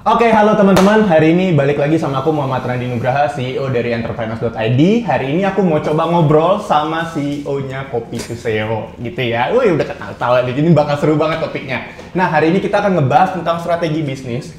Oke, halo teman-teman. Hari ini balik lagi sama aku Muhammad Randi Nugraha, CEO dari Entrepreneurs.id. Hari ini aku mau coba ngobrol sama CEO-nya Kopi Suseo, gitu ya. Wih, udah ketawa di sini bakal seru banget topiknya. Nah, hari ini kita akan ngebahas tentang strategi bisnis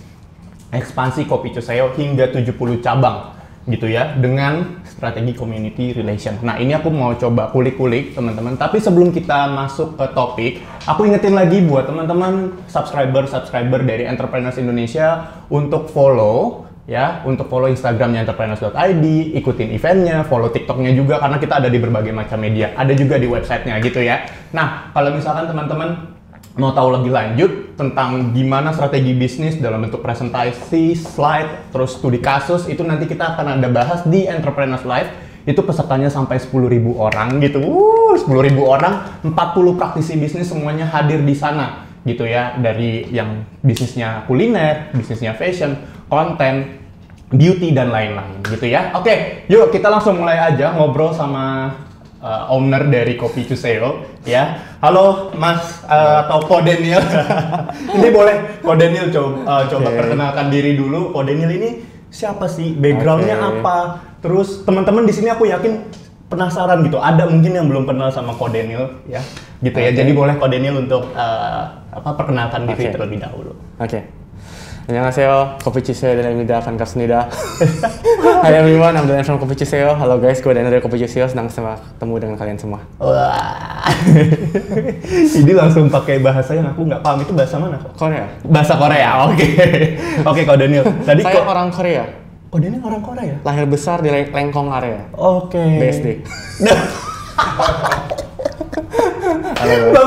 ekspansi Kopi Suseo hingga 70 cabang gitu ya dengan strategi community relation. Nah ini aku mau coba kulik-kulik teman-teman. Tapi sebelum kita masuk ke topik, aku ingetin lagi buat teman-teman subscriber-subscriber dari Entrepreneurs Indonesia untuk follow ya, untuk follow Instagramnya entrepreneurs.id, ikutin eventnya, follow TikToknya juga karena kita ada di berbagai macam media, ada juga di websitenya gitu ya. Nah kalau misalkan teman-teman mau tahu lebih lanjut tentang gimana strategi bisnis dalam bentuk presentasi, slide, terus studi kasus, itu nanti kita akan ada bahas di Entrepreneurs Live. Itu pesertanya sampai 10.000 orang gitu. Uh, 10.000 orang, 40 praktisi bisnis semuanya hadir di sana gitu ya. Dari yang bisnisnya kuliner, bisnisnya fashion, konten, beauty dan lain-lain gitu ya. Oke, yuk kita langsung mulai aja ngobrol sama uh, owner dari Kopi Cuseo ya. Halo Mas uh, atau Ko Daniel. ini boleh Ko Daniel coba uh, coba okay. perkenalkan diri dulu. Ko Daniel ini siapa sih? Backgroundnya okay. apa? Terus teman-teman di sini aku yakin penasaran gitu. Ada mungkin yang belum kenal sama Ko Daniel ya. Gitu okay. ya. Jadi boleh Ko Daniel untuk uh, apa perkenalkan diri okay. terlebih dahulu. Oke. Okay. Annyeonghaseyo, Kopi Chiseo dan Emida, Fankasnida. Hai everyone, I'm Daniel from Kopi Chiseo. Halo guys, gue Daniel dari Kopi Chiseo, senang sama ketemu dengan kalian semua. Wah. Jadi langsung pakai bahasa yang aku nggak paham, itu bahasa mana? Korea. Bahasa Korea, oke. Okay. oke, okay, kau Daniel. Tadi Saya ko orang Korea. Oh, Daniel orang Korea? Lahir besar di Lengkong area. Oke. Okay. BSD. Halo,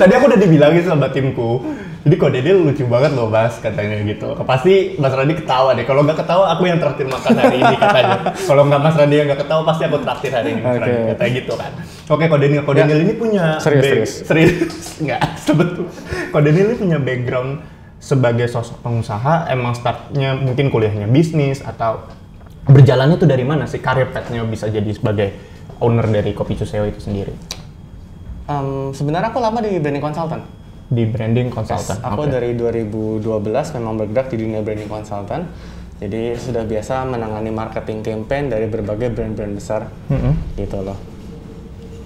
Tadi aku udah dibilangin sama timku, jadi kode dia lucu banget loh Bas katanya gitu. Pasti Mas Randi ketawa deh. Kalau nggak ketawa aku yang traktir makan hari ini katanya. Kalau nggak Mas Randi yang nggak ketawa pasti aku traktir hari ini okay. Randi katanya gitu kan. Oke kode Daniel, kode Daniel ya. ini punya serius serius. Serius nggak sebetul. Kode Daniel ini punya background sebagai sosok pengusaha emang startnya mungkin kuliahnya bisnis atau berjalannya tuh dari mana sih karir petnya bisa jadi sebagai owner dari Kopi Cuseo itu sendiri? Um, sebenarnya aku lama di branding consultant di branding consultant. Yes, aku okay. dari 2012 memang bergerak di dunia branding consultant. Jadi sudah biasa menangani marketing campaign dari berbagai brand-brand besar, mm -hmm. gitu loh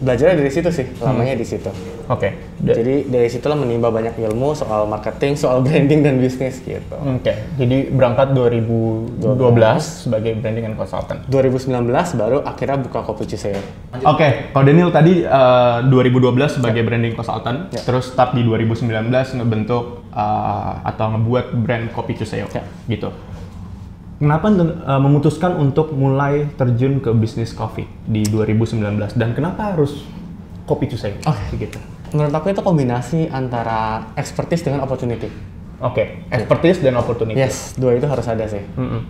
belajar dari situ sih, lamanya hmm. di situ. Oke. Okay. Jadi dari situlah menimba banyak ilmu soal marketing, soal branding dan bisnis gitu. Oke. Okay. Jadi berangkat 2012 12. sebagai branding and consultant. 2019 baru akhirnya buka Kopi. Oke, okay. kalau Daniel tadi uh, eh, 2012 sebagai yeah. branding consultant, yeah. terus start di 2019 ngebentuk uh, atau ngebuat brand Kopi Ciseo yeah. gitu kenapa uh, memutuskan untuk mulai terjun ke bisnis kopi di 2019 dan kenapa harus kopi say? Oh, gitu. Menurut aku itu kombinasi antara expertise dengan opportunity. Oke, okay. expertise dan opportunity. Yes, dua itu harus ada sih. Mm -hmm.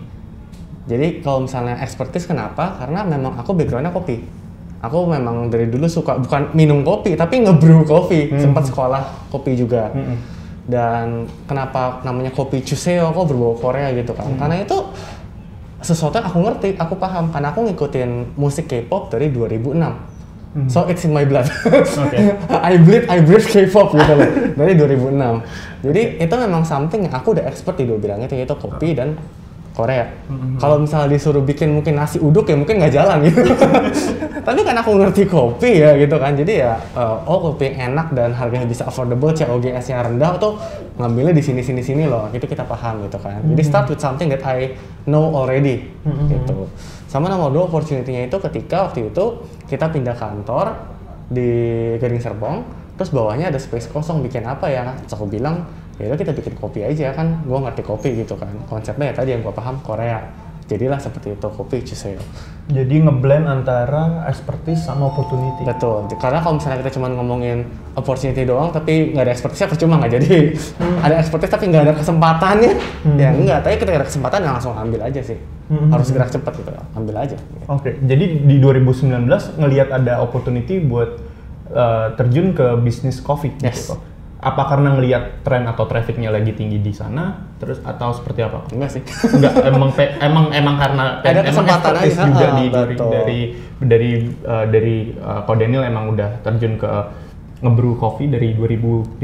Jadi kalau misalnya expertise kenapa? Karena memang aku backgroundnya kopi. Aku memang dari dulu suka bukan minum kopi tapi ngebrew kopi. Mm -hmm. Sempat sekolah kopi juga. Mm -hmm dan kenapa namanya kopi Chuseo kok berbau Korea gitu kan hmm. karena itu sesuatu yang aku ngerti aku paham karena aku ngikutin musik K-pop dari 2006 hmm. so it's in my blood okay. I bleed I breathe K-pop gitu loh dari 2006 jadi okay. itu memang something yang aku udah expert di dua bidang itu yaitu kopi dan Korea. Mm-hmm. Kalau misalnya disuruh bikin mungkin nasi uduk ya mungkin nggak jalan gitu. Tapi kan aku ngerti kopi ya gitu kan. Jadi ya uh, oh kopi yang enak dan harganya bisa affordable, COGS-nya rendah tuh ngambilnya di sini sini sini loh. Itu kita paham gitu kan. Mm-hmm. Jadi start with something that I know already mm-hmm. gitu. Sama nomor dua opportunity-nya itu ketika waktu itu kita pindah kantor di Gading Serpong, terus bawahnya ada space kosong bikin apa ya? Terus aku bilang ya kita bikin kopi aja kan gue ngerti kopi gitu kan konsepnya ya tadi yang gue paham Korea jadilah seperti itu kopi Chiseo jadi ngeblend antara expertise sama opportunity betul karena kalau misalnya kita cuma ngomongin opportunity doang tapi nggak ada expertise percuma nggak jadi hmm. ada expertise tapi nggak ada kesempatannya hmm. ya enggak tapi kita ada kesempatan ya langsung ambil aja sih hmm. harus gerak cepat gitu ambil aja oke okay. jadi di 2019 ngelihat ada opportunity buat uh, terjun ke bisnis coffee yes. gitu apa karena ngelihat tren atau trafficnya lagi tinggi di sana terus atau seperti apa enggak sih enggak emang emang emang karena ada kesempatan aja juga ah, di, dari dari dari uh, dari uh, Daniel emang udah terjun ke ngebrew coffee dari 2015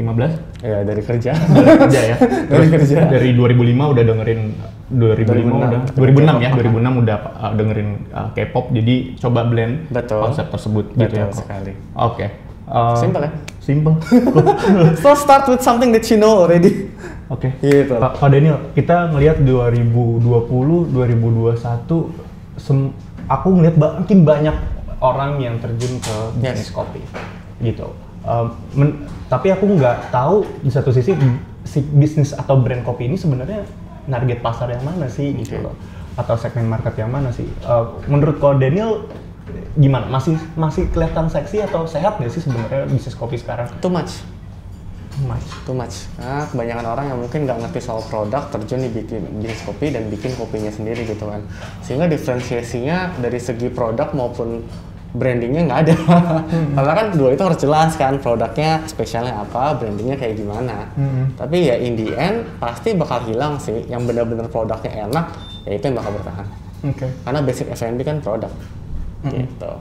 Ya dari kerja. dari kerja ya. Dari kerja. Dari 2005 udah dengerin 2005 udah 2006 ya, 2006 udah uh, dengerin uh, K-pop jadi coba blend Betul. konsep tersebut gitu ya. Betul sekali. Oke. Uh, Simple ya? Simple. so start with something that you know already. Oke. Gitu. Pak Pak Daniel, kita ngelihat 2020, 2021 sem- aku ngelihat makin banyak orang yang terjun ke bisnis kopi. Gitu. Um, men- tapi aku nggak tahu di satu sisi si bisnis atau brand kopi ini sebenarnya target pasar yang mana sih gitu loh atau segmen market yang mana sih Uh, menurut kau Daniel gimana masih masih kelihatan seksi atau sehat nggak sih sebenarnya bisnis kopi sekarang Too much. Mas. Too much. Nah, kebanyakan orang yang mungkin nggak ngerti soal produk terjun di bikin bisnis kopi dan bikin kopinya sendiri gitu kan. Sehingga diferensiasinya dari segi produk maupun brandingnya nggak ada. Karena kan dua itu harus jelas kan produknya spesialnya apa, brandingnya kayak gimana. Tapi ya in the end pasti bakal hilang sih. Yang benar-benar produknya enak, ya itu yang bakal bertahan. Oke. Karena basic F&B kan produk. Gitu.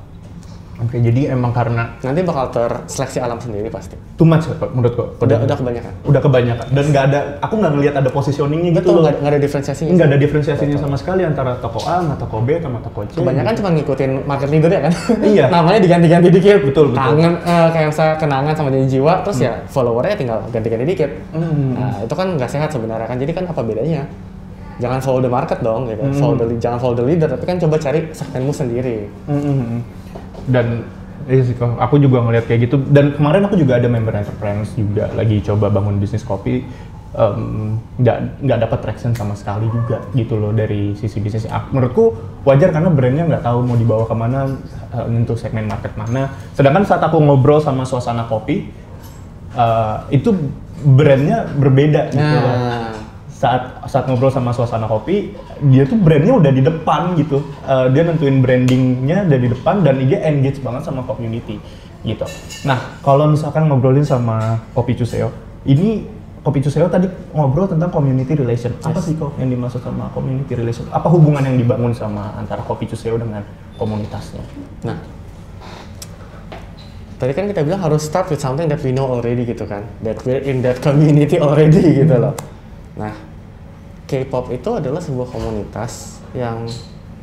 Oke, jadi emang karena Nanti bakal terseleksi alam sendiri pasti. too much ya, Pak, menurut kok. Udah udah kebanyakan. udah kebanyakan dan nggak ada aku nggak ngelihat ada positioningnya gitu Betul, loh nggak ada diferensiasinya. nggak ada diferensiasinya sama sekali antara toko A sama toko B sama toko C Kebanyakan cuma ngikutin market leader ya kan? Iya. Namanya diganti-ganti dikit. Betul, betul. Kangen, eh, kayak saya kenangan sama janji jiwa, terus ya followernya tinggal ganti-ganti dikit. Hmm. Nah, itu kan nggak sehat sebenarnya kan. Jadi kan apa bedanya? Jangan follow the market dong, gitu. Follow the, jangan follow the leader, tapi kan coba cari segmenmu sendiri. Mm-mm. dan iya sih kok aku juga ngelihat kayak gitu. Dan kemarin aku juga ada member entrepreneurs juga lagi coba bangun bisnis kopi. Nggak nggak dapat traction sama sekali juga gitu loh dari sisi bisnis. Menurutku wajar karena brandnya nggak tahu mau dibawa ke mana untuk segmen market mana. Sedangkan saat aku ngobrol sama suasana kopi eh, itu brandnya berbeda gitu loh. Nah, saat saat ngobrol sama suasana kopi dia tuh brandnya udah di depan gitu Eh, dia nentuin brandingnya udah di depan dan dia engage banget sama community gitu nah kalau misalkan ngobrolin sama kopi Cuseo ini kopi Cuseo tadi ngobrol tentang community relation apa sih kok yang dimaksud sama community relation apa hubungan yang dibangun sama antara kopi Cuseo dengan komunitasnya nah. Tadi kan kita bilang harus start with something that we know already gitu kan. That we're in that community already gitu loh. Nah, K-pop itu adalah sebuah komunitas yang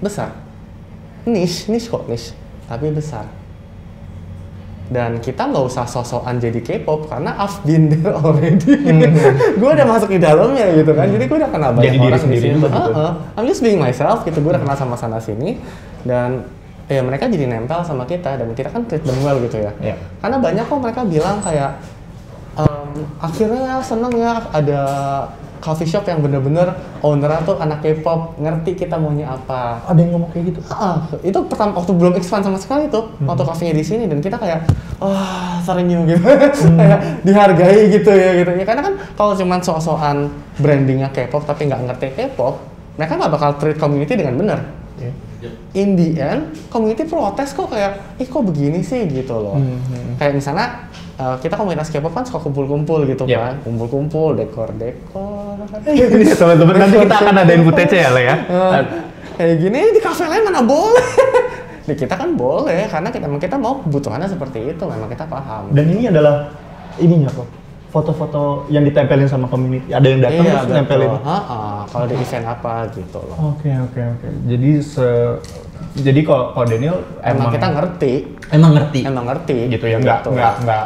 besar. Niche, niche kok niche, tapi besar. Dan kita nggak usah sosokan jadi K-pop karena I've been there already. gue udah masuk di dalamnya gitu kan. Jadi gue udah kenal banyak Jadi orang di sendiri gitu. Heeh. I'm just being myself gitu. Gue udah kenal sama sana sini dan ya mereka jadi nempel sama kita dan kita kan treat them well gitu ya. Iya. Karena banyak kok mereka bilang kayak "Em, akhirnya seneng ya ada coffee shop yang bener-bener ownernya tuh anak K-pop ngerti kita maunya apa. ada yang ngomong kayak gitu? Ah, itu pertama waktu belum expand sama sekali tuh waktu kafenya di sini dan kita kayak wah serenyuh gitu. Kayak dihargai gitu ya gitu. Ya karena kan kalau cuman sok-sokan brandingnya K-pop tapi nggak ngerti K-pop mereka nggak bakal treat community dengan benar Iya. In the end community protes kok kayak ih kok begini sih? Gitu loh. Kayak misalnya uh, kita komunitas K-pop kan suka kumpul-kumpul gitu Iya. kan. Kumpul-kumpul dekor-dekor. Ini teman-teman. Nanti kita akan adain footage ya lah ya. Eh, kayak gini di kafe lain mana boleh? Di kita kan boleh karena kita memang kita mau kebutuhannya seperti itu memang kita paham. Dan ini adalah ininya kok foto-foto yang ditempelin sama community. Ada yang datang iya terus nempelin. betul Ha-ha, kalau di event apa gitu loh. Oke oke oke. Jadi se jadi kalau kalau Daniel emang, kita ngerti. Emang ngerti? Emang ngerti. Gitu ya nggak Gitu. nggak nggak.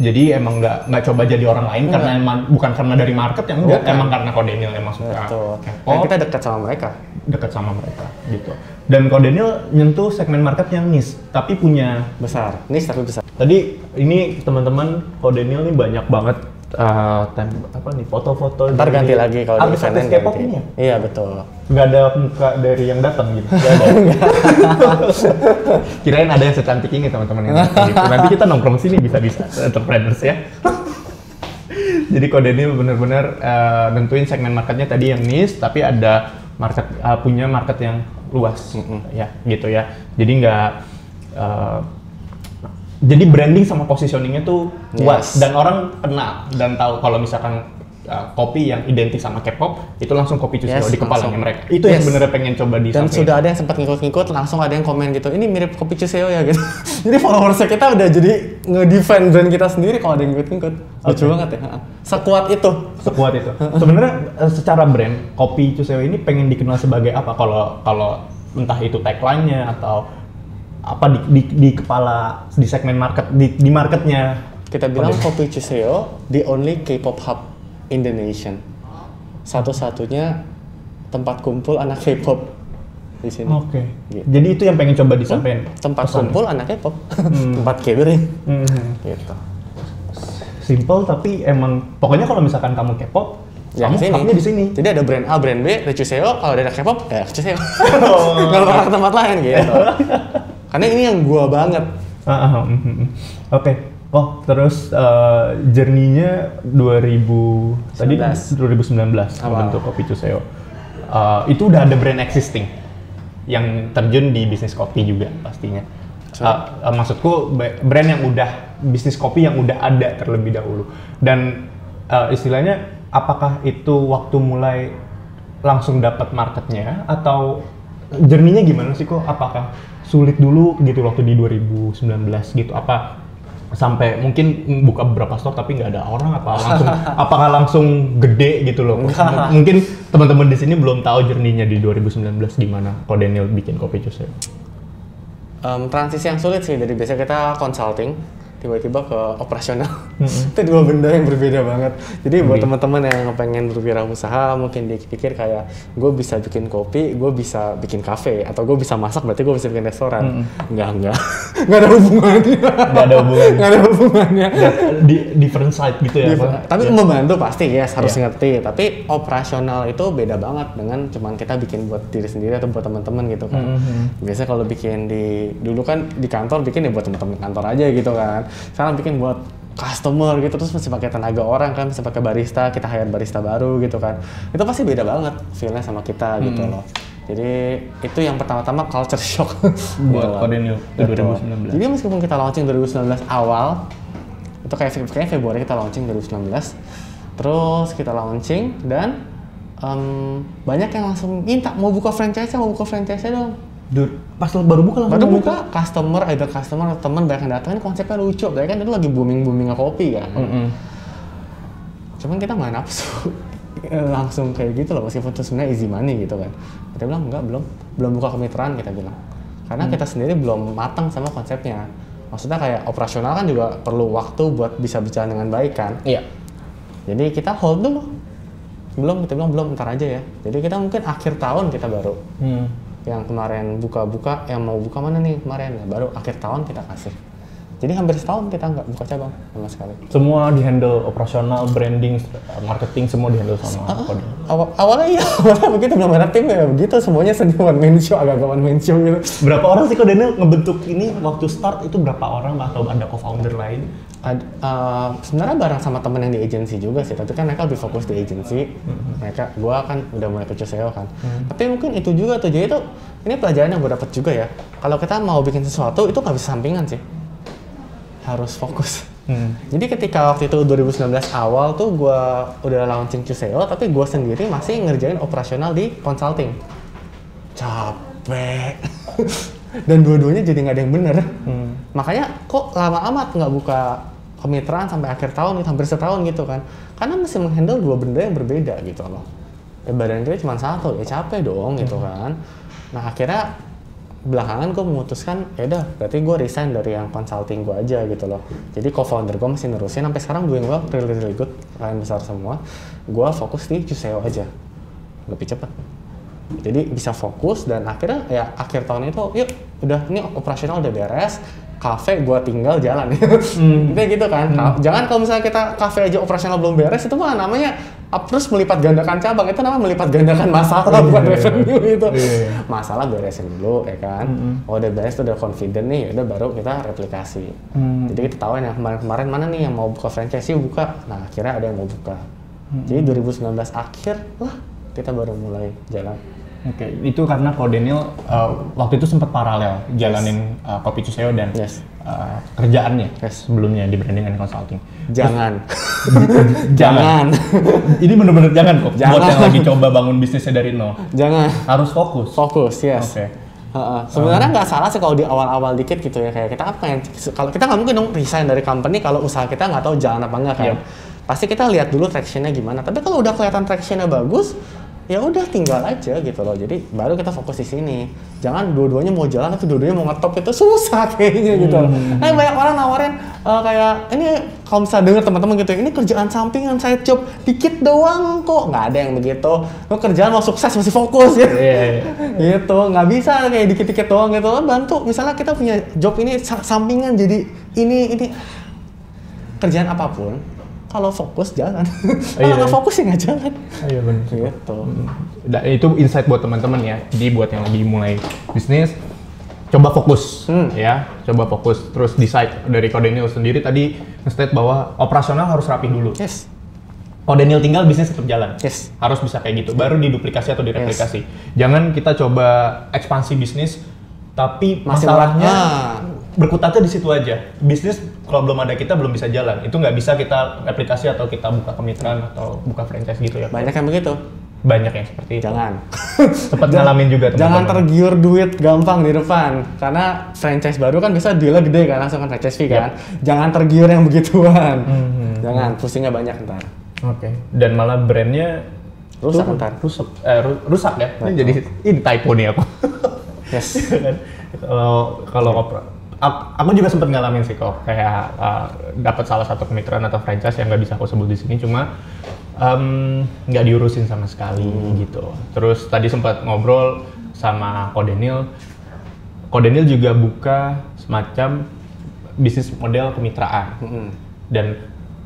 Jadi emang nggak nggak coba jadi orang lain karena emang bukan karena dari market yang enggak Bukan. emang karena kalau Daniel emang suka betul. Kita dekat sama mereka dekat sama mereka gitu. Dan kalau Daniel nyentuh segmen market yang niche tapi punya besar nih tapi besar Tadi ini teman-teman kalau Daniel nih banyak banget uh, tem- apa nih foto-foto ntar dari ganti lagi kalau di K-pop ganti. ini ya? iya betul Nggak ada muka dari yang datang gitu. Nggak ada. Kirain ada yang secantik ini teman-teman yang gitu. Nanti kita nongkrong sini bisa-bisa entrepreneurs ya. Jadi kalau Daniel benar-benar uh, nentuin segmen marketnya tadi yang niche, tapi ada market uh, punya market yang luas, ya gitu ya. Jadi nggak uh, jadi branding sama positioningnya tuh kuat Yes. dan orang kenal dan tahu kalau misalkan uh, kopi yang identik sama K-pop itu langsung kopi Cuseo Yes, di kepalanya langsung. mereka. Itu yang Yes. sebenarnya pengen coba di Dan sudah ada yang sempat ngikut-ngikut, langsung ada yang komen gitu, ini mirip kopi Cuseo ya gitu. jadi followersnya kita udah jadi nge-defend brand kita sendiri kalau ada yang ngikut-ngikut. Lucu banget ya. Sekuat itu. sekuat itu. Sebenarnya eh, secara brand kopi Cuseo ini pengen dikenal sebagai apa? Kalau kalau entah itu tagline-nya atau apa di, di, di kepala di segmen market di, di marketnya Kita bilang kopi Cuseo, the only K-pop hub in the nation. Satu-satunya tempat kumpul anak K-pop di sini. Oke. Gitu. Jadi itu yang pengen coba disampaikan. Tempat pesannya. kumpul anak K-pop. tempat gathering. Mhm. Gitu. Simple tapi emang pokoknya kalau misalkan kamu K-pop, Ya, kamu sini. hubnya di sini. Jadi ada brand A, brand B, ada Cuseo. Kalau ada anak K-pop, ya Cuseo. Oh. Nggak bakal ke tempat lain gitu. Karena ini yang gua banget. Ah, mhm, mhm. Oke. Oh, terus uh, journey-nya 2000 tadi 2019 Awal. membentuk Kopi Cuseo. Uh, itu udah ada brand existing yang terjun di bisnis kopi juga pastinya. Uh, uh, maksudku brand yang udah bisnis kopi yang udah ada terlebih dahulu dan uh, istilahnya apakah itu waktu mulai langsung dapat marketnya atau journey-nya gimana sih kok? Apakah sulit dulu gitu waktu di 2019 gitu? Apa sampai mungkin buka beberapa stok tapi nggak ada orang apa langsung apakah langsung gede gitu loh? Mungkin teman-teman di sini belum tahu journey-nya di 2019 gimana kok Daniel bikin kopi Cuseo Em, transisi yang sulit sih. Dari biasa kita consulting tiba-tiba ke operasional. Itu dua benda yang berbeda banget. Jadi buat Oke. teman-teman yang pengen berwirausaha mungkin dipikir kayak gue bisa bikin kopi gue bisa bikin kafe atau gue bisa masak berarti gue bisa bikin restoran. Enggak enggak. Enggak ada hubungannya. Nggak ada hubungannya. nggak ada hubungannya. Di different side gitu ya Di- Pak? tapi membantu pasti yes harus Iya. ngerti. Tapi operasional itu beda banget dengan cuman kita bikin buat diri sendiri atau buat teman-teman gitu kan. Mhm. biasanya kalau bikin di dulu kan di kantor bikin ya buat teman-teman kantor aja gitu kan sekarang bikin buat customer gitu terus masih pakai tenaga orang kan masih pakai barista kita hire barista baru gitu kan itu pasti beda banget feelnya sama kita gitu Hmm. loh jadi itu yang pertama-tama culture shock Buat Gitu. Kodenil Betul. 2019. Jadi meskipun kita launching 2019 awal, itu kayak kayaknya Februari kita launching 2019, terus kita launching dan em, banyak yang langsung minta mau buka franchise mau buka franchise dong. Dur- pas baru buka langsung Baru mau buka customer, either customer atau teman banyak yang datang ini konsepnya lucu, berarti kan itu lagi booming boomingnya kopi kan. Mm-mm. Cuman kita nggak nafsu langsung kayak gitu loh meskipun itu sebenarnya easy money gitu kan. Kita bilang enggak belum belum buka kemitraan kita bilang. Karena kita sendiri belum matang sama konsepnya. Maksudnya kayak operasional kan juga perlu waktu buat bisa berjalan dengan baik kan. Iya. Jadi kita hold dulu. Belum kita bilang belum ntar aja ya. Jadi kita mungkin akhir tahun kita baru Hmm. Yang kemarin buka-buka yang mau buka mana nih kemarin ya baru akhir tahun kita kasih. Jadi hampir setahun kita nggak buka cabang sama sekali. Semua di handle operasional, branding, marketing semua di handle sama Kodenil. Awal, awalnya iya, awalnya begitu belum ada tim ya begitu semuanya sendiri one man show agak-agak one man show gitu. Berapa orang sih kok Daniel ngebentuk ini waktu start itu berapa orang atau ada co-founder lain? Ad- eh, sebenarnya bareng sama temen yang di agency juga sih, tapi kan mereka lebih fokus di agency. Mereka, gua kan udah mulai ke SEO kan. Tapi mungkin itu juga tuh, jadi itu ini pelajaran yang gue dapet juga ya. Kalau kita mau bikin sesuatu itu nggak bisa sampingan sih, harus fokus. Hmm. Jadi ketika waktu itu 2019 awal tuh gua udah launching Cuseo, tapi gua sendiri masih ngerjain operasional di consulting. Capek. Dan dua-duanya jadi nggak ada yang bener. Hmm. Makanya kok lama amat nggak buka kemitraan sampai akhir tahun, gitu, hampir setahun gitu kan. Karena mesti menghandle dua benda yang berbeda gitu loh. Ya badan kita cuma satu, ya capek dong gitu kan. Nah akhirnya belakangan gue memutuskan ya udah berarti gue resign dari yang consulting gue aja gitu loh. Jadi co-founder gue masih nerusin sampai sekarang doing well really really good klien besar semua. Gue fokus di Cuseo aja lebih cepat jadi bisa fokus dan akhirnya ya akhir tahun itu yuk udah ini operasional udah beres kafe gua tinggal jalan. Hmm. Kayak gitu kan. Ka- jangan kalau misalnya kita kafe aja operasional belum beres itu mah namanya terus melipat gandakan cabang. Itu namanya melipat gandakan masalah Iya, bukan iya. revenue itu Iya. masalah beresin dulu ya kan. Mm-mm. oh udah beres udah confident nih udah baru kita replikasi. Hmm. jadi kita tahu yang kemarin-kemarin mana nih yang mau buka franchise yuk buka? Nah akhirnya ada yang mau buka. Jadi 2019 akhir lah kita baru mulai jalan Oke, itu karena Ko Daniel uh, waktu itu sempat paralel jalanin uh, Kopi Cuseo dan Yes. uh, kerjaannya Yes. sebelumnya di branding and consulting. Jangan. Jangan. Jangan. Ini bener-bener jangan kok. Buat Jangan. yang lagi coba bangun bisnisnya dari nol. Jangan. Harus fokus. Fokus, yes. Oke. Heeh. Sebenarnya nggak salah sih kalau di awal-awal dikit gitu ya kayak kita apa yang kalau kita nggak mungkin dong resign dari company kalau usaha kita nggak tahu jalan apa enggak kan. Yep. Pasti kita lihat dulu tractionnya gimana. Tapi kalau udah kelihatan tractionnya bagus, ya udah tinggal aja gitu loh. Jadi baru kita fokus di sini. Jangan dua-duanya mau jalan tapi dua-duanya mau ngetop itu susah kayaknya gitu loh. Nah, banyak orang nawarin eh, kayak ini kalau misalnya denger teman-teman gitu, ini kerjaan sampingan side job dikit doang kok. Nggak ada yang begitu. Lo kerjaan mau sukses masih fokus ya Iya, iya. gitu nggak bisa kayak dikit-dikit doang gitu kan bantu misalnya kita punya job ini sa- sampingan jadi ini ini kerjaan apa pun kalau fokus jalan kalau Iya. nggak fokus ya nggak jalan Iya benar. gitu Dan itu insight buat teman-teman ya. Jadi buat yang lagi mulai bisnis, coba fokus Hmm. ya, coba fokus. Terus decide dari Kodenil sendiri tadi nge-state bahwa operasional harus rapi dulu. yes Kodenil tinggal bisnis tetap jalan. yes Harus bisa kayak gitu. Baru diduplikasi atau direplikasi. Jangan kita coba ekspansi bisnis tapi Masih masalahnya ah. berkutatnya di situ aja. Bisnis kalau belum ada kita belum bisa jalan. Itu nggak bisa kita replikasi atau kita buka kemitraan atau buka franchise gitu ya. banyak yang begitu Banyak yang seperti itu. jangan Sempat ngalamin juga jangan teman-teman. tergiur duit gampang di depan karena franchise baru kan bisa dealnya gede kan langsung kan franchise fee kan jangan tergiur yang begituan Hmm, jangan pusingnya banyak ntar Oke. Dan malah brandnya rusak tuh ntar rusak, eh, ru- rusak ya. Ini jadi ini typo nih aku. yes Kan? Kalau kalau aku, aku juga sempat ngalamin sih kok kayak uh, dapat salah satu kemitraan atau franchise yang nggak bisa aku sebut di sini cuma nggak diurusin sama sekali gitu. Terus tadi sempat ngobrol sama Kodenil. Kodenil juga buka semacam bisnis model kemitraan Mm-mm. dan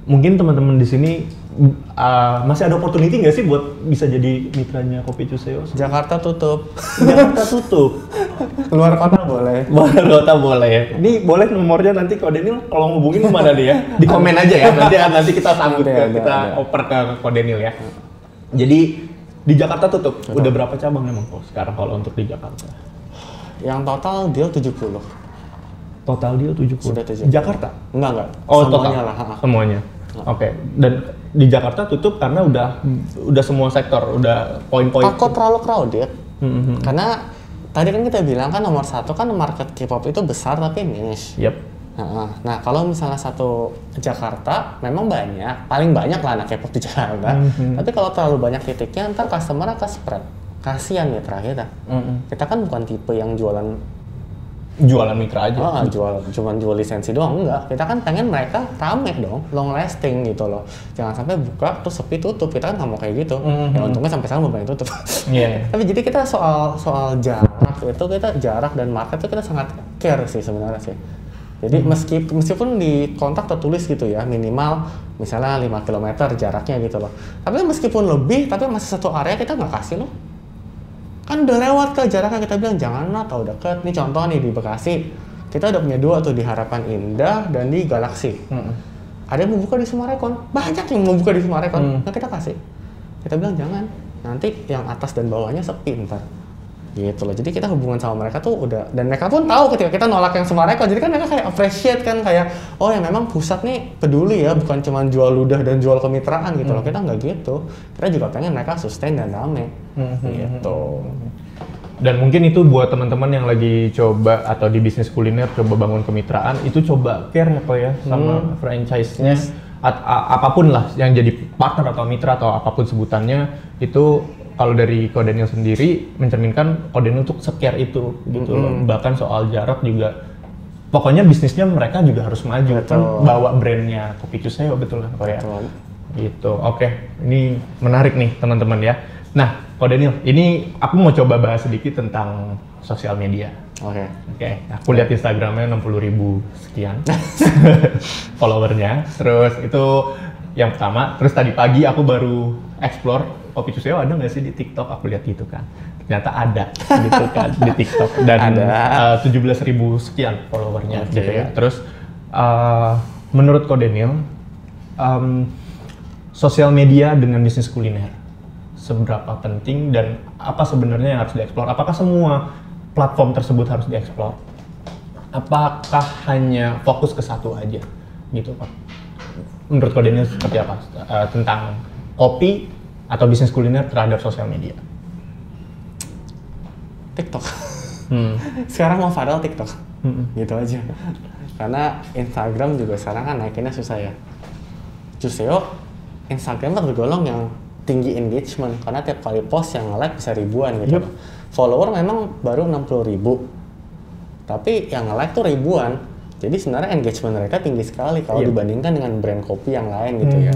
mungkin teman-teman di sini uh, masih ada opportunity nggak sih buat bisa jadi mitranya Kopi Cuseo? Jakarta tutup Jakarta tutup. luar kota boleh Boleh kota boleh ya. Ini boleh nomornya nanti kalau Daniel kalau ngubungin mana ya? Di komen aja ya. Nanti nanti kita sambut ke ada, kita ada. oper ke Kodenil ya. Jadi di Jakarta tutup. Udah berapa cabang emang kok sekarang kalau untuk di Jakarta? Yang total deal 70. Total deal 70. Sudah 70. Jakarta. Enggak enggak. Oh, Semuanya total. lah. Semuanya. Oke. Dan di Jakarta tutup karena udah udah semua sektor, udah poin-poin. Takut terlalu crowded. Hmm, hmm, Karena tadi kan kita bilang kan nomor satu kan market K-pop itu besar tapi niche. Yap. Nah, nah, kalau misalnya satu Jakarta memang banyak, paling banyak lah anak K-pop di Jakarta. Mhm. Tapi kalau terlalu banyak titiknya ntar customer akan spread. Kasihan mitra kita. Mm-mm. Kita kan bukan tipe yang jualan Jualan mitra aja. Oh, jual cuman jual lisensi doang enggak. Kita kan pengen mereka rame dong, long lasting gitu loh. Jangan sampai buka terus sepi tutup. Kita kan nggak mau kayak gitu. Mhm. Ya untungnya sampai sekarang belum tutup. Iya. Tapi jadi kita soal soal jarak itu kita jarak dan market itu kita sangat care sih sebenarnya sih. Jadi meskipun meskipun di kontrak tertulis gitu ya minimal misalnya 5 km jaraknya gitu loh. Tapi meskipun lebih tapi masih satu area kita nggak kasih loh. Kan udah lewat ke jaraknya kita bilang jangan lah tahu deket. Nih contoh nih di Bekasi. Kita udah punya dua tuh di Harapan Indah dan di Galaksi. Mm-mm. Ada yang mau buka di Sumarekon. Banyak yang mau buka di Sumarekon. Hmm. Nah kita kasih. Kita bilang jangan. Nanti yang atas dan bawahnya sepi ntar. Gitu loh. Jadi kita hubungan sama mereka tuh udah dan mereka pun tahu ketika kita nolak yang Sumarekon. Jadi kan mereka kayak appreciate kan kayak oh ya memang pusat nih peduli ya bukan cuma jual ludah dan jual kemitraan gitu loh. Kita nggak gitu. Kita juga pengen mereka sustain dan rame. Hmm. Gitu. Dan mungkin itu buat teman-teman yang lagi coba atau di bisnis kuliner coba bangun kemitraan itu coba care ya kok ya sama franchise-nya At- a- apa pun lah yang jadi partner atau mitra atau apa pun sebutannya itu kalau dari Kodenil sendiri mencerminkan Kodenil untuk secare itu gitu loh. Bahkan soal jarak juga pokoknya bisnisnya mereka juga harus maju kan bawa brandnya Kopi Cuseo betul kan kok ya. Betul. Gitu. Oke, ini menarik nih teman-teman ya. Nah, Ko Daniel, ini aku mau coba bahas sedikit tentang sosial media. Oke. Oke, aku lihat Instagramnya 60 ribu sekian followernya. Terus itu yang pertama. Terus tadi pagi aku baru explore Kopi Cuseo ada nggak sih di TikTok? Aku lihat gitu kan. Ternyata ada gitu kan di TikTok dan eh, 17 ribu sekian followernya Oke. gitu ya. Terus eh, menurut Ko Daniel, em, sosial media dengan bisnis kuliner seberapa penting dan apa sebenarnya yang harus dieksplor? Apakah semua platform tersebut harus dieksplor? apakah hanya fokus ke satu aja gitu pak menurut Ko Daniel seperti apa Eh, tentang kopi atau bisnis kuliner terhadap sosial media TikTok. hmm. sekarang mau viral TikTok. Mm-mm. Gitu aja. Karena Instagram juga sekarang kan naikinnya susah ya. Justru Instagram kan tergolong yang tinggi engagement karena tiap kali post yang nge-like bisa ribuan gitu. Yup. Follower memang baru 60 ribu. Tapi yang nge-like tuh ribuan. Jadi sebenarnya engagement mereka tinggi sekali kalau Iya. dibandingkan dengan brand kopi yang lain gitu ya.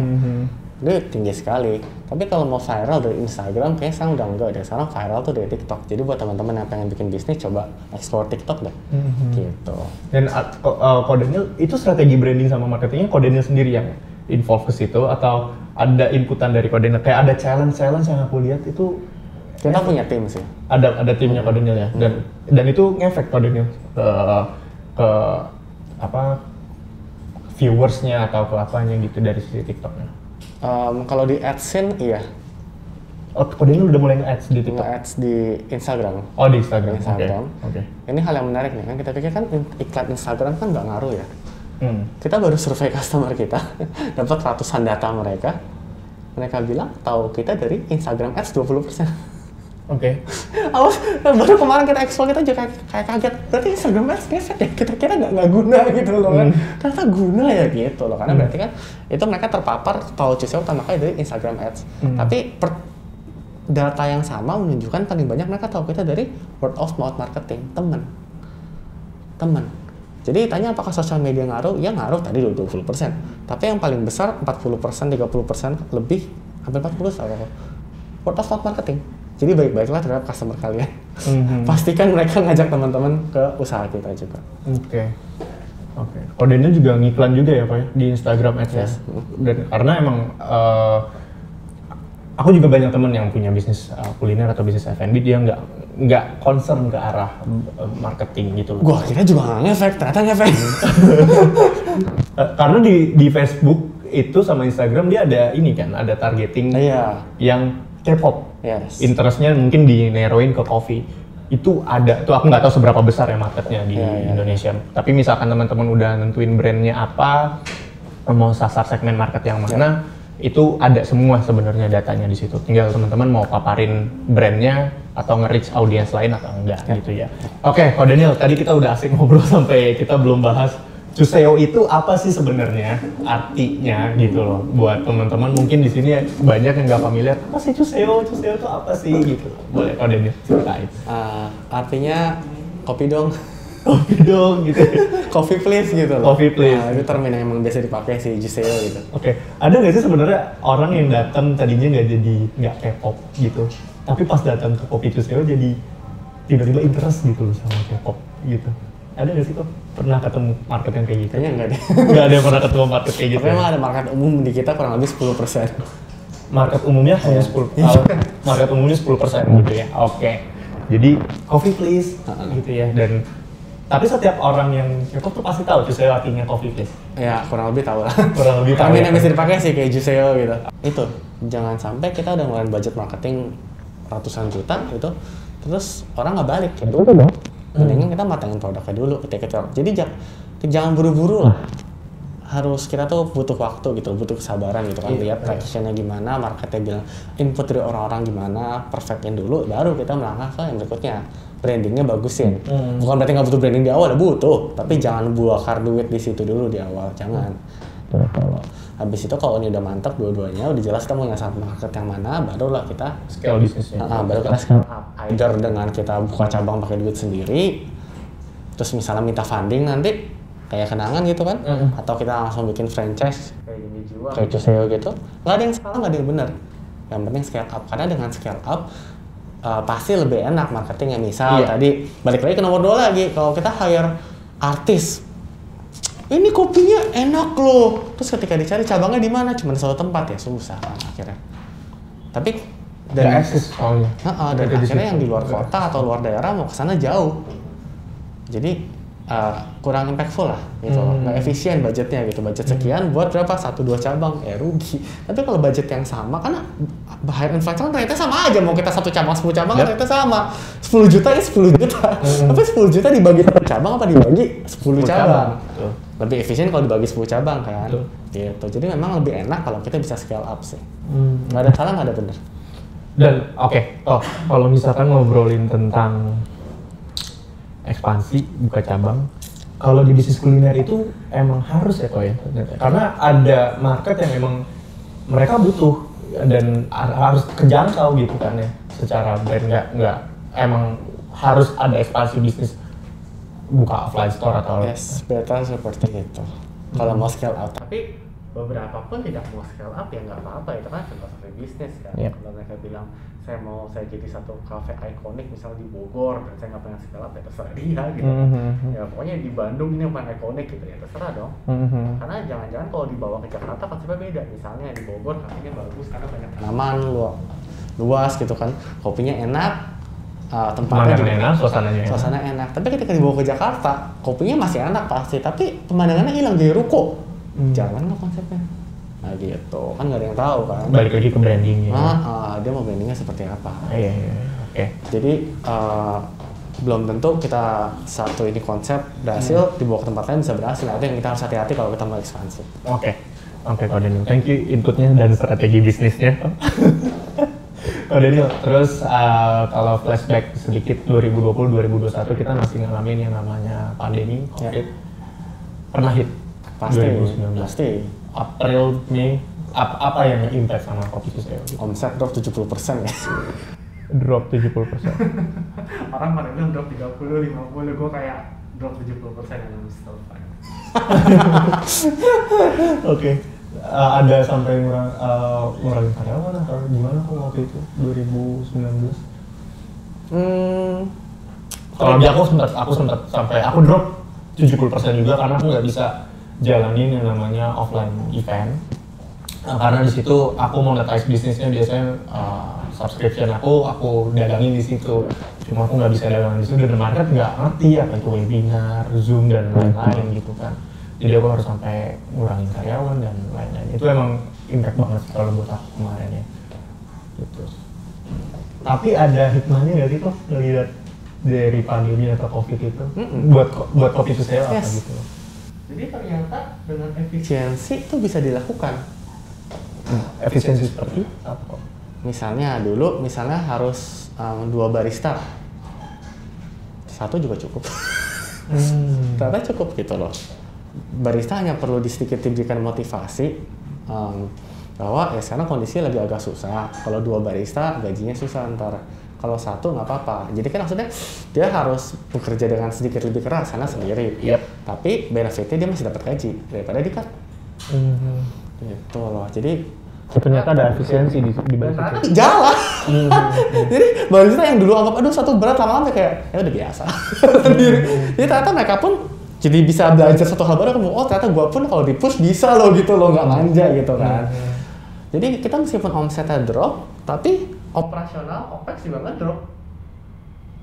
Mhm. Itu tinggi sekali. Tapi kalau mau viral dari Instagram kayaknya sekarang udah enggak deh. Sekarang viral tuh dari TikTok. Jadi buat teman-teman yang pengen bikin bisnis coba explore TikTok deh. Mhm. Gitu. Dan uh, Ko- uh, Ko Daniel itu strategi branding sama marketingnya Ko Daniel sendiri yang involve ke situ atau ada inputan dari Ko Daniel kayak ada challenge-challenge yang aku lihat itu Kita punya tim sih. ada ada timnya Ko Daniel ya dan dan itu ngefek Ko Daniel ke ke apa viewersnya atau ke apanya gitu dari sisi TikToknya. Em, kalau di AdSense iya, Oh, Ko Daniel udah mulai nge-ads di TikTok. nge-ads di Instagram. Oh di Instagram. Oke. Instagram. Oke. Ini hal yang menarik nih kan kita pikir kan iklan Instagram kan nggak ngaruh ya. Hmm. Kita baru survei customer kita, dapat ratusan data mereka. Mereka bilang tahu kita dari Instagram Ads 20%. Oke. Awas, baru kemarin kita explore kita juga kayak, kayak kaget. Berarti Instagram Ads ngefek ya? Kita kira nggak nggak guna gitu loh kan. Ternyata guna ya gitu loh. Karena berarti kan itu mereka terpapar tahu Ciseo utama kali dari Instagram Ads. Tapi per- data yang sama menunjukkan paling banyak mereka tahu kita dari word of mouth marketing, temen. Temen. Jadi tanya apakah sosial media ngaruh? Ya ngaruh tadi 20%. Tapi yang paling besar 40%, 30% lebih hampir 40 sama word of mouth marketing. Jadi baik-baiklah terhadap customer kalian. Mhm. Pastikan mereka ngajak teman-teman ke usaha kita juga. Oke. Oke. Ko Daniel juga ngiklan juga ya Pak ya di Instagram Ads ya. Yes. Dan karena emang eh, aku juga banyak temen yang punya bisnis eh, kuliner atau bisnis F&B dia nggak nggak concern ke arah eh, marketing gitu loh. Gua kira juga nggak ngefek, ternyata ngefek. Eh, karena di di Facebook itu sama Instagram dia ada ini kan ada targeting Iya. yang K-pop. Yes. Interestnya mungkin dineroin ke coffee. Itu ada, tuh aku nggak tahu seberapa besar ya marketnya di Iya, iya. Indonesia. Tapi misalkan teman-teman udah nentuin brandnya apa, mau sasar segmen market yang mana, itu ada semua sebenarnya datanya di situ. Tinggal teman-teman mau paparin brandnya atau nge-reach audiens lain atau enggak gitu ya. Oke, Ko Daniel, tadi kita udah asik ngobrol sampai kita belum bahas Cuseo itu apa sih sebenarnya artinya gitu loh buat teman-teman mungkin di sini banyak yang nggak familiar apa sih Cuseo Cuseo itu apa sih gitu boleh Ko Daniel ceritain Eh, artinya kopi dong, kopi dong gitu coffee please gitu loh. Coffee please. Nah, itu termin yang emang biasa dipakai si Juseo gitu. Oke, ada nggak sih sebenarnya orang yang datang tadinya nggak jadi nggak K-pop gitu, tapi pas datang ke kopi Cuseo jadi tiba-tiba interest gitu loh sama K-pop gitu. Ada nggak sih kok pernah ketemu market yang kayak gitu? Kayaknya enggak deh. Nggak ada yang pernah ketemu market kayak gitu. Ya? emang ada market umum di kita kurang lebih 10%. Market umumnya hanya 10 oh, market umumnya 10 persen gitu ya. Oke. Jadi coffee please gitu ya dan tapi setiap orang yang K-pop tuh pasti tahu Cuseo artinya coffee please. Ya, kurang lebih tahu lah. Kurang lebih tahu Termin ya. yang bisa dipakai sih kayak Juseo gitu. Itu, jangan sampai kita udah ngeluarin budget marketing ratusan juta gitu, terus orang nggak balik. Udah dong. Mendingan kita matangin produknya dulu ketika kita. Jadi jangan jangan buru-buru lah. Harus kita tuh butuh waktu gitu, butuh kesabaran gitu kan. Iya, Lihat tractionnya gimana, marketnya bilang input dari orang-orang gimana, perfectin dulu, baru kita melangkah ke yang berikutnya. Brandingnya bagusin. Hmm. Bukan berarti nggak butuh branding di awal, butuh. Tapi jangan bakar duit di situ dulu di awal, jangan. Kalau habis itu kalau ini udah mantap dua-duanya, udah jelas kita mau ngasah market yang mana, barulah kita Scale bisnisnya. Ah, baru kita scale up. Either dengan kita buka cabang pakai duit sendiri, terus misalnya minta funding nanti kayak kenangan gitu kan, Mm-mm. atau kita langsung bikin franchise kayak gini jiwa, kayak Cuseo gitu, nggak ada yang salah, nggak ada yang benar. Yang penting scale up karena dengan scale up uh, pasti lebih enak marketingnya. Misal Iya. tadi balik lagi ke nomor dua lagi, kalau kita hire artis ini kopinya enak loh. Terus ketika dicari cabangnya di mana? Cuma satu tempat ya susah kan akhirnya. Tapi Nggak eksis soalnya. Heeh, dan Ada di akhirnya yang di luar kota atau luar daerah mau ke sana jauh. Jadi uh, kurang impactful lah gitu. Loh. nggak efisien budgetnya gitu. Budget sekian buat berapa? Satu dua cabang. Ya rugi. Tapi kalau budget yang sama karena higher inflation ternyata sama aja. Mau kita satu cabang 10 cabang Yep. ternyata sama. 10 juta ya 10 juta. Tapi 10 juta dibagi satu cabang apa dibagi 10 cabang? Betul. lebih efisien kalau dibagi 10 cabang kan? Betul. gitu. Jadi memang lebih enak kalau kita bisa scale up sih. Hmm. nggak ada salah nggak ada benar. Dan oke, oh. Kalau misalkan ngobrolin tentang ekspansi buka cabang, kalau di bisnis kuliner itu emang harus ya kok ya, karena ada market yang emang mereka butuh dan har- harus kejangkau gitu kan ya, secara brand. Nggak nggak emang harus ada ekspansi bisnis buka offline store atau Yes, better seperti itu. Kalau mau scale up, tapi beberapa pun tidak mau scale up ya nggak apa-apa itu kan filosofi bisnis kan. Yep. Kalau mereka bilang saya mau saya jadi satu cafe ikonik misalnya di Bogor dan saya nggak pengen scale up ya terserah dia gitu. Mhm. Ya pokoknya di Bandung ini yang paling ikonik gitu ya terserah dong. Mhm. Karena jangan-jangan kalau dibawa ke Jakarta konsepnya beda. Misalnya di Bogor kafenya bagus karena banyak tanaman lu- luas gitu kan, kopinya enak, uh, tempatnya juga- enak, suasananya enak. suasana enak. Tapi ketika dibawa ke Jakarta, kopinya masih enak pasti, tapi pemandangannya hilang jadi ruko. Hmm. Jangan nggak konsepnya. Nah gitu, kan nggak ada yang tahu kan. Balik lagi ke brandingnya. Ah, ah, dia mau brandingnya seperti apa. Iya, iya, iya. oke. Jadi uh, belum tentu kita satu ini konsep berhasil Hmm. dibawa ke tempat lain bisa berhasil. Nah, itu yang kita harus hati-hati kalau kita mau ekspansi. Oke, oke Kak Daniel. Thank you inputnya dan strategi bisnisnya. Kak Daniel, terus uh, kalau flashback sedikit 2020-2021 kita masih ngalamin yang namanya pandemi, Ya. COVID. Pernah hit Pasti, 2019. pasti. April, Mei, ap- apa yang impact sama kopi Suseo? Omset drop 70% ya. Drop 70%. Orang pada bilang drop 30, 50, gue kayak drop 70% yang still fine. Oke. Uh, ada sampai ngurang, uh, ngurangin karyawan atau gimana kok waktu itu 2019? Hmm, Kalau di aku sempat aku sempat sampai aku drop 70% juga karena aku nggak bisa jalanin yang namanya offline event. Nah, karena di situ aku monetize bisnisnya biasanya uh, subscription aku aku dagangin di situ. Cuma aku nggak bisa dagang di situ dan market nggak ngerti apa itu webinar, zoom dan lain-lain gitu kan. Jadi aku harus sampai ngurangin karyawan dan lain-lain. Itu emang impact banget sih kalau buat aku kemarin ya. Gitu. Tapi ada hikmahnya nggak sih tuh ngeliat dari pandemi atau covid itu Mm-mm. buat ko- buat kopi suseo apa Yes. gitu? Jadi ternyata dengan efisiensi itu bisa dilakukan. Efisiensi seperti apa kok? Misalnya dulu, misalnya harus um, dua barista, satu juga cukup. Hmm. Ternyata cukup gitu loh. Barista hanya perlu di sedikit diberikan motivasi um, bahwa ya sekarang kondisi lagi agak susah. Kalau dua barista gajinya susah ntar. Kalau satu nggak apa-apa. Jadi kan maksudnya dia harus bekerja dengan sedikit lebih keras karena sendiri. Yep. Tapi benefitnya dia masih dapat gaji daripada di cut. Hmm. Gitu loh. Jadi Ternyata ada efisiensi di, di balik itu. jalan. Jadi barista yang dulu anggap aduh satu berat lama-lama kayak ya udah biasa sendiri. Jadi ternyata mereka pun jadi bisa belajar satu hal baru kan oh ternyata gua pun kalau di push bisa loh gitu loh nggak manja gitu kan. Jadi kita meskipun omsetnya drop tapi operasional OPEX juga nggak drop.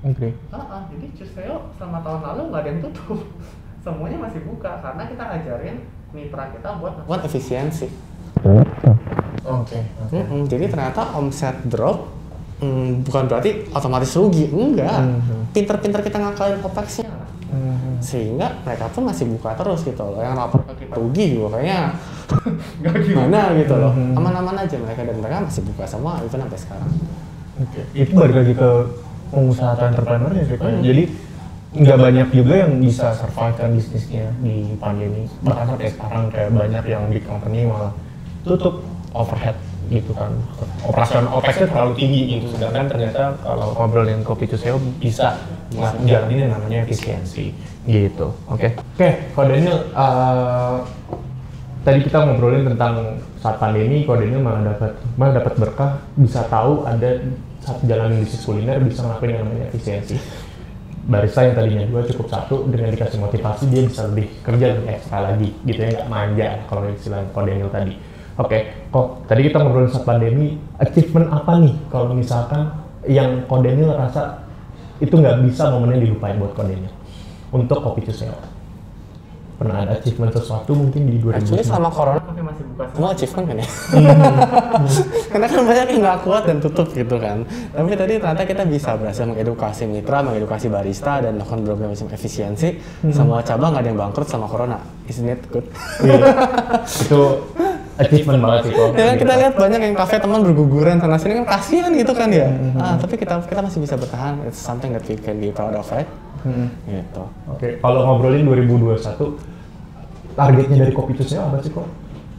Oke. Ah, ah, jadi Cuseo selama tahun lalu nggak ada yang tutup. Semuanya masih buka karena kita ajarin mitra kita buat melakukan efisiensi. Oke. oke. Mm-mm, jadi ternyata omset drop mm, bukan berarti otomatis rugi, enggak. Mhm. Pinter-pinter kita ngakalin OPEX-nya. Hmm. Sehingga mereka pun masih buka terus gitu loh. Yang lapor ke kita rugi juga kayaknya nggak gimana gitu loh. Mhm. Aman-aman aja mereka dan mereka masih buka semua even sampai sekarang. Oke. Itu balik lagi ke pengusaha atau entrepreneur ya sih? Hmm. Jadi nggak banyak juga yang bisa survive kan bisnisnya di pandemi. Bahkan sampai sekarang kayak banyak yang big company malah tutup overhead gitu kan. Operasional OPEX-nya terlalu tinggi gitu. Sedangkan ternyata kalau ngobrolin kopi Cuseo bisa jalanin yang namanya efisiensi gitu. Oke. Oke, Ko Daniel, uh, tadi kita ngobrolin tentang saat pandemi, Ko Daniel malah dapat malah dapat berkah bisa tahu ada saat jalanin bisnis kuliner bisa ngelakuin yang namanya efisiensi. Barista yang tadinya dua cukup satu dengan dikasih motivasi dia bisa lebih kerja lebih ekstra lagi gitu ya nggak manja kalau istilah Ko Daniel tadi. Oke, kok tadi kita ngobrolin saat pandemi, achievement apa nih kalau misalkan yang Ko Daniel rasa itu nggak bisa momennya dilupain buat Ko Daniel untuk kopi Cuseo? Pernah ada achievement sesuatu mungkin di 2000? Actually selama corona masih buka semua achievement kan ya. Karena kan banyak yang nggak kuat dan tutup gitu kan. Tapi tadi ternyata kita bisa berhasil mengedukasi mitra, mengedukasi barista dan melakukan berbagai macam efisiensi. Semua cabang nggak ada yang bangkrut sama corona. Isn't it good? Iya. itu achievement banget sih kok. ya kan kita lihat banyak yang kafe teman berguguran sana sini kan kasihan gitu kan ya. Ah, tapi kita kita masih bisa bertahan. It's something that we can be proud of, right? Gitu. Oke, kalau ngobrolin 2021, targetnya dari kopi Cuseo apa sih kok?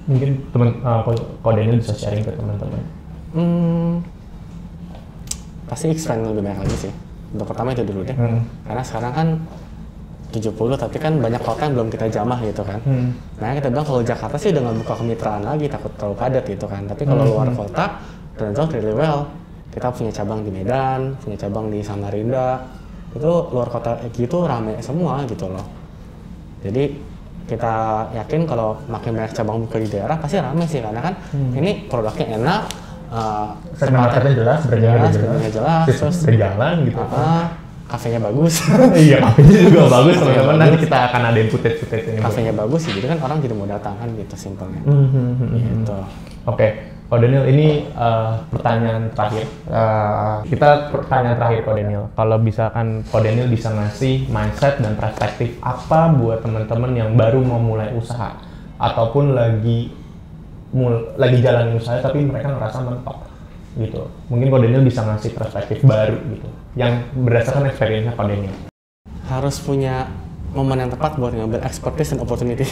Mungkin teman uh, kok kok Daniel bisa sharing ke teman-teman. Hmm, pasti expand lebih banyak lagi sih. Untuk pertama itu dulu deh. Hmm. Karena sekarang kan 70 tapi kan banyak kota yang belum kita jamah gitu kan. Hmm. Nah kita bilang kalau Jakarta sih nggak buka kemitraan lagi takut terlalu padat gitu kan. Tapi kalau Hmm. luar kota turns out really well. Kita punya cabang di Medan, punya cabang di Samarinda. Itu luar kota gitu rame semua gitu loh. Jadi kita yakin kalau makin banyak cabang buka di daerah pasti rame sih karena kan ini produknya enak. uh, marketnya jelas, brandnya jelas, jelas, jelas, terus berjalan gitu. uh, kafenya bagus. iya, kafenya juga bagus teman-teman. Nanti kita akan ada footage-footage ini. kafenya bagus sih, jadi kan orang jadi mau datang kan gitu simpelnya. Hmm, hmm, hmm, hmm. Gitu. Oke, Ko Daniel ini uh, pertanyaan terakhir. Uh, kita pertanyaan terakhir Ko Daniel. Kalau misalkan Ko Daniel bisa ngasih mindset dan perspektif apa buat teman-teman yang baru mau mulai usaha ataupun lagi mul lagi jalanin usaha tapi mereka ngerasa mentok gitu. Mungkin Ko Daniel bisa ngasih perspektif baru gitu yang berdasarkan experience-nya Ko Daniel. Harus punya momen yang tepat buat ngambil expertise dan opportunity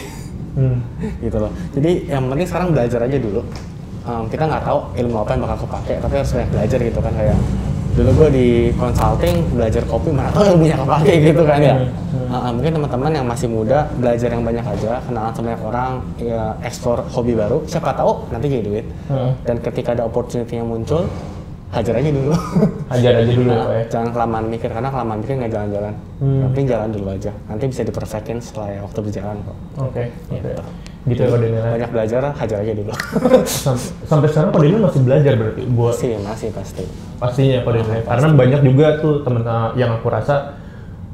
Hmm. gitu loh. Jadi yang penting sekarang belajar aja dulu. Um, kita nggak tahu ilmu apa yang bakal kepake, tapi harus banyak belajar gitu kan kayak dulu gue di consulting belajar kopi mana tahu ilmunya kepake gitu kan ya. Uh, mungkin teman-teman yang masih muda belajar yang banyak aja, kenalan sama banyak orang, ya explore hobi baru. Siapa tahu nanti jadi duit. Heeh. Dan ketika ada opportunity yang muncul, hajar aja dulu. Ajar aja dulu Nah, ya. jangan kelamaan mikir karena kelamaan mikir nggak jalan-jalan. Hmm. Yang penting jalan dulu aja. Nanti bisa diperfectin setelah ya waktu berjalan kok. Oke, oke. Gitu ya Ko Daniel. ya? Banyak belajar, hajar aja dulu. Sam- sampai sekarang Ko Daniel masih belajar berarti buat masih, masih pasti. pastinya Ko Daniel. Karena banyak juga tuh temen uh, yang aku rasa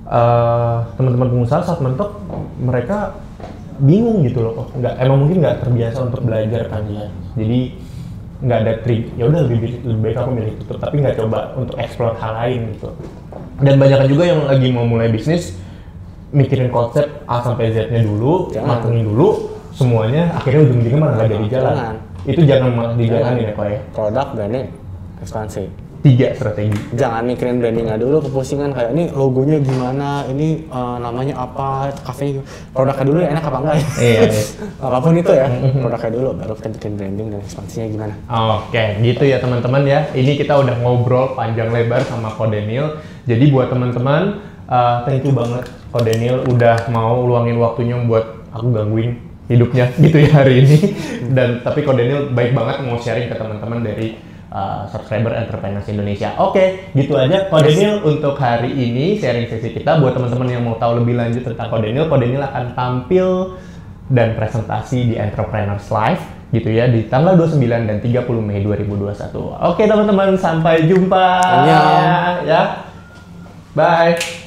eh, teman-teman pengusaha saat mentok mereka bingung gitu loh kok nggak emang mungkin nggak terbiasa untuk belajar kan ya jadi nggak ada trik ya udah lebih lebih baik aku milih tutup tapi nggak coba untuk explore hal lain gitu dan banyak juga yang lagi mau mulai bisnis mikirin konsep A sampai Z-nya dulu, matengin dulu semuanya akhirnya ujung-ujungnya malah nggak jadi jalan. Jangan. Itu jangan malah dijalanin ya kok ya. Produk, branding, ekspansi. Tiga strategi. Jangan mikirin brandingnya dulu, kepusingan kayak ini logonya gimana, ini eh, namanya apa, kafenya. Produknya dulu enak apa enggak ya? Iya, iya. Apa pun itu ya, produknya dulu, baru kita bikin branding dan ekspansinya gimana. Oke, gitu ya teman-teman ya. Ini kita udah ngobrol panjang lebar sama Ko Daniel. Jadi buat teman-teman, uh, thank you banget Ko Daniel udah mau luangin waktunya buat aku gangguin hidupnya gitu ya hari ini. Dan tapi Ko Daniel baik banget mau sharing ke teman-teman dari uh, subscriber entrepreneurs Indonesia. Oke, gitu aja Ko Daniel untuk hari ini sharing sesi kita. Buat teman-teman yang mau tahu lebih lanjut tentang Ko Daniel, Ko Daniel akan tampil dan presentasi di Entrepreneurs Live gitu ya di tanggal 29 dan 30 Mei 2021. Oke teman-teman sampai jumpa Annyeong. ya. Bye.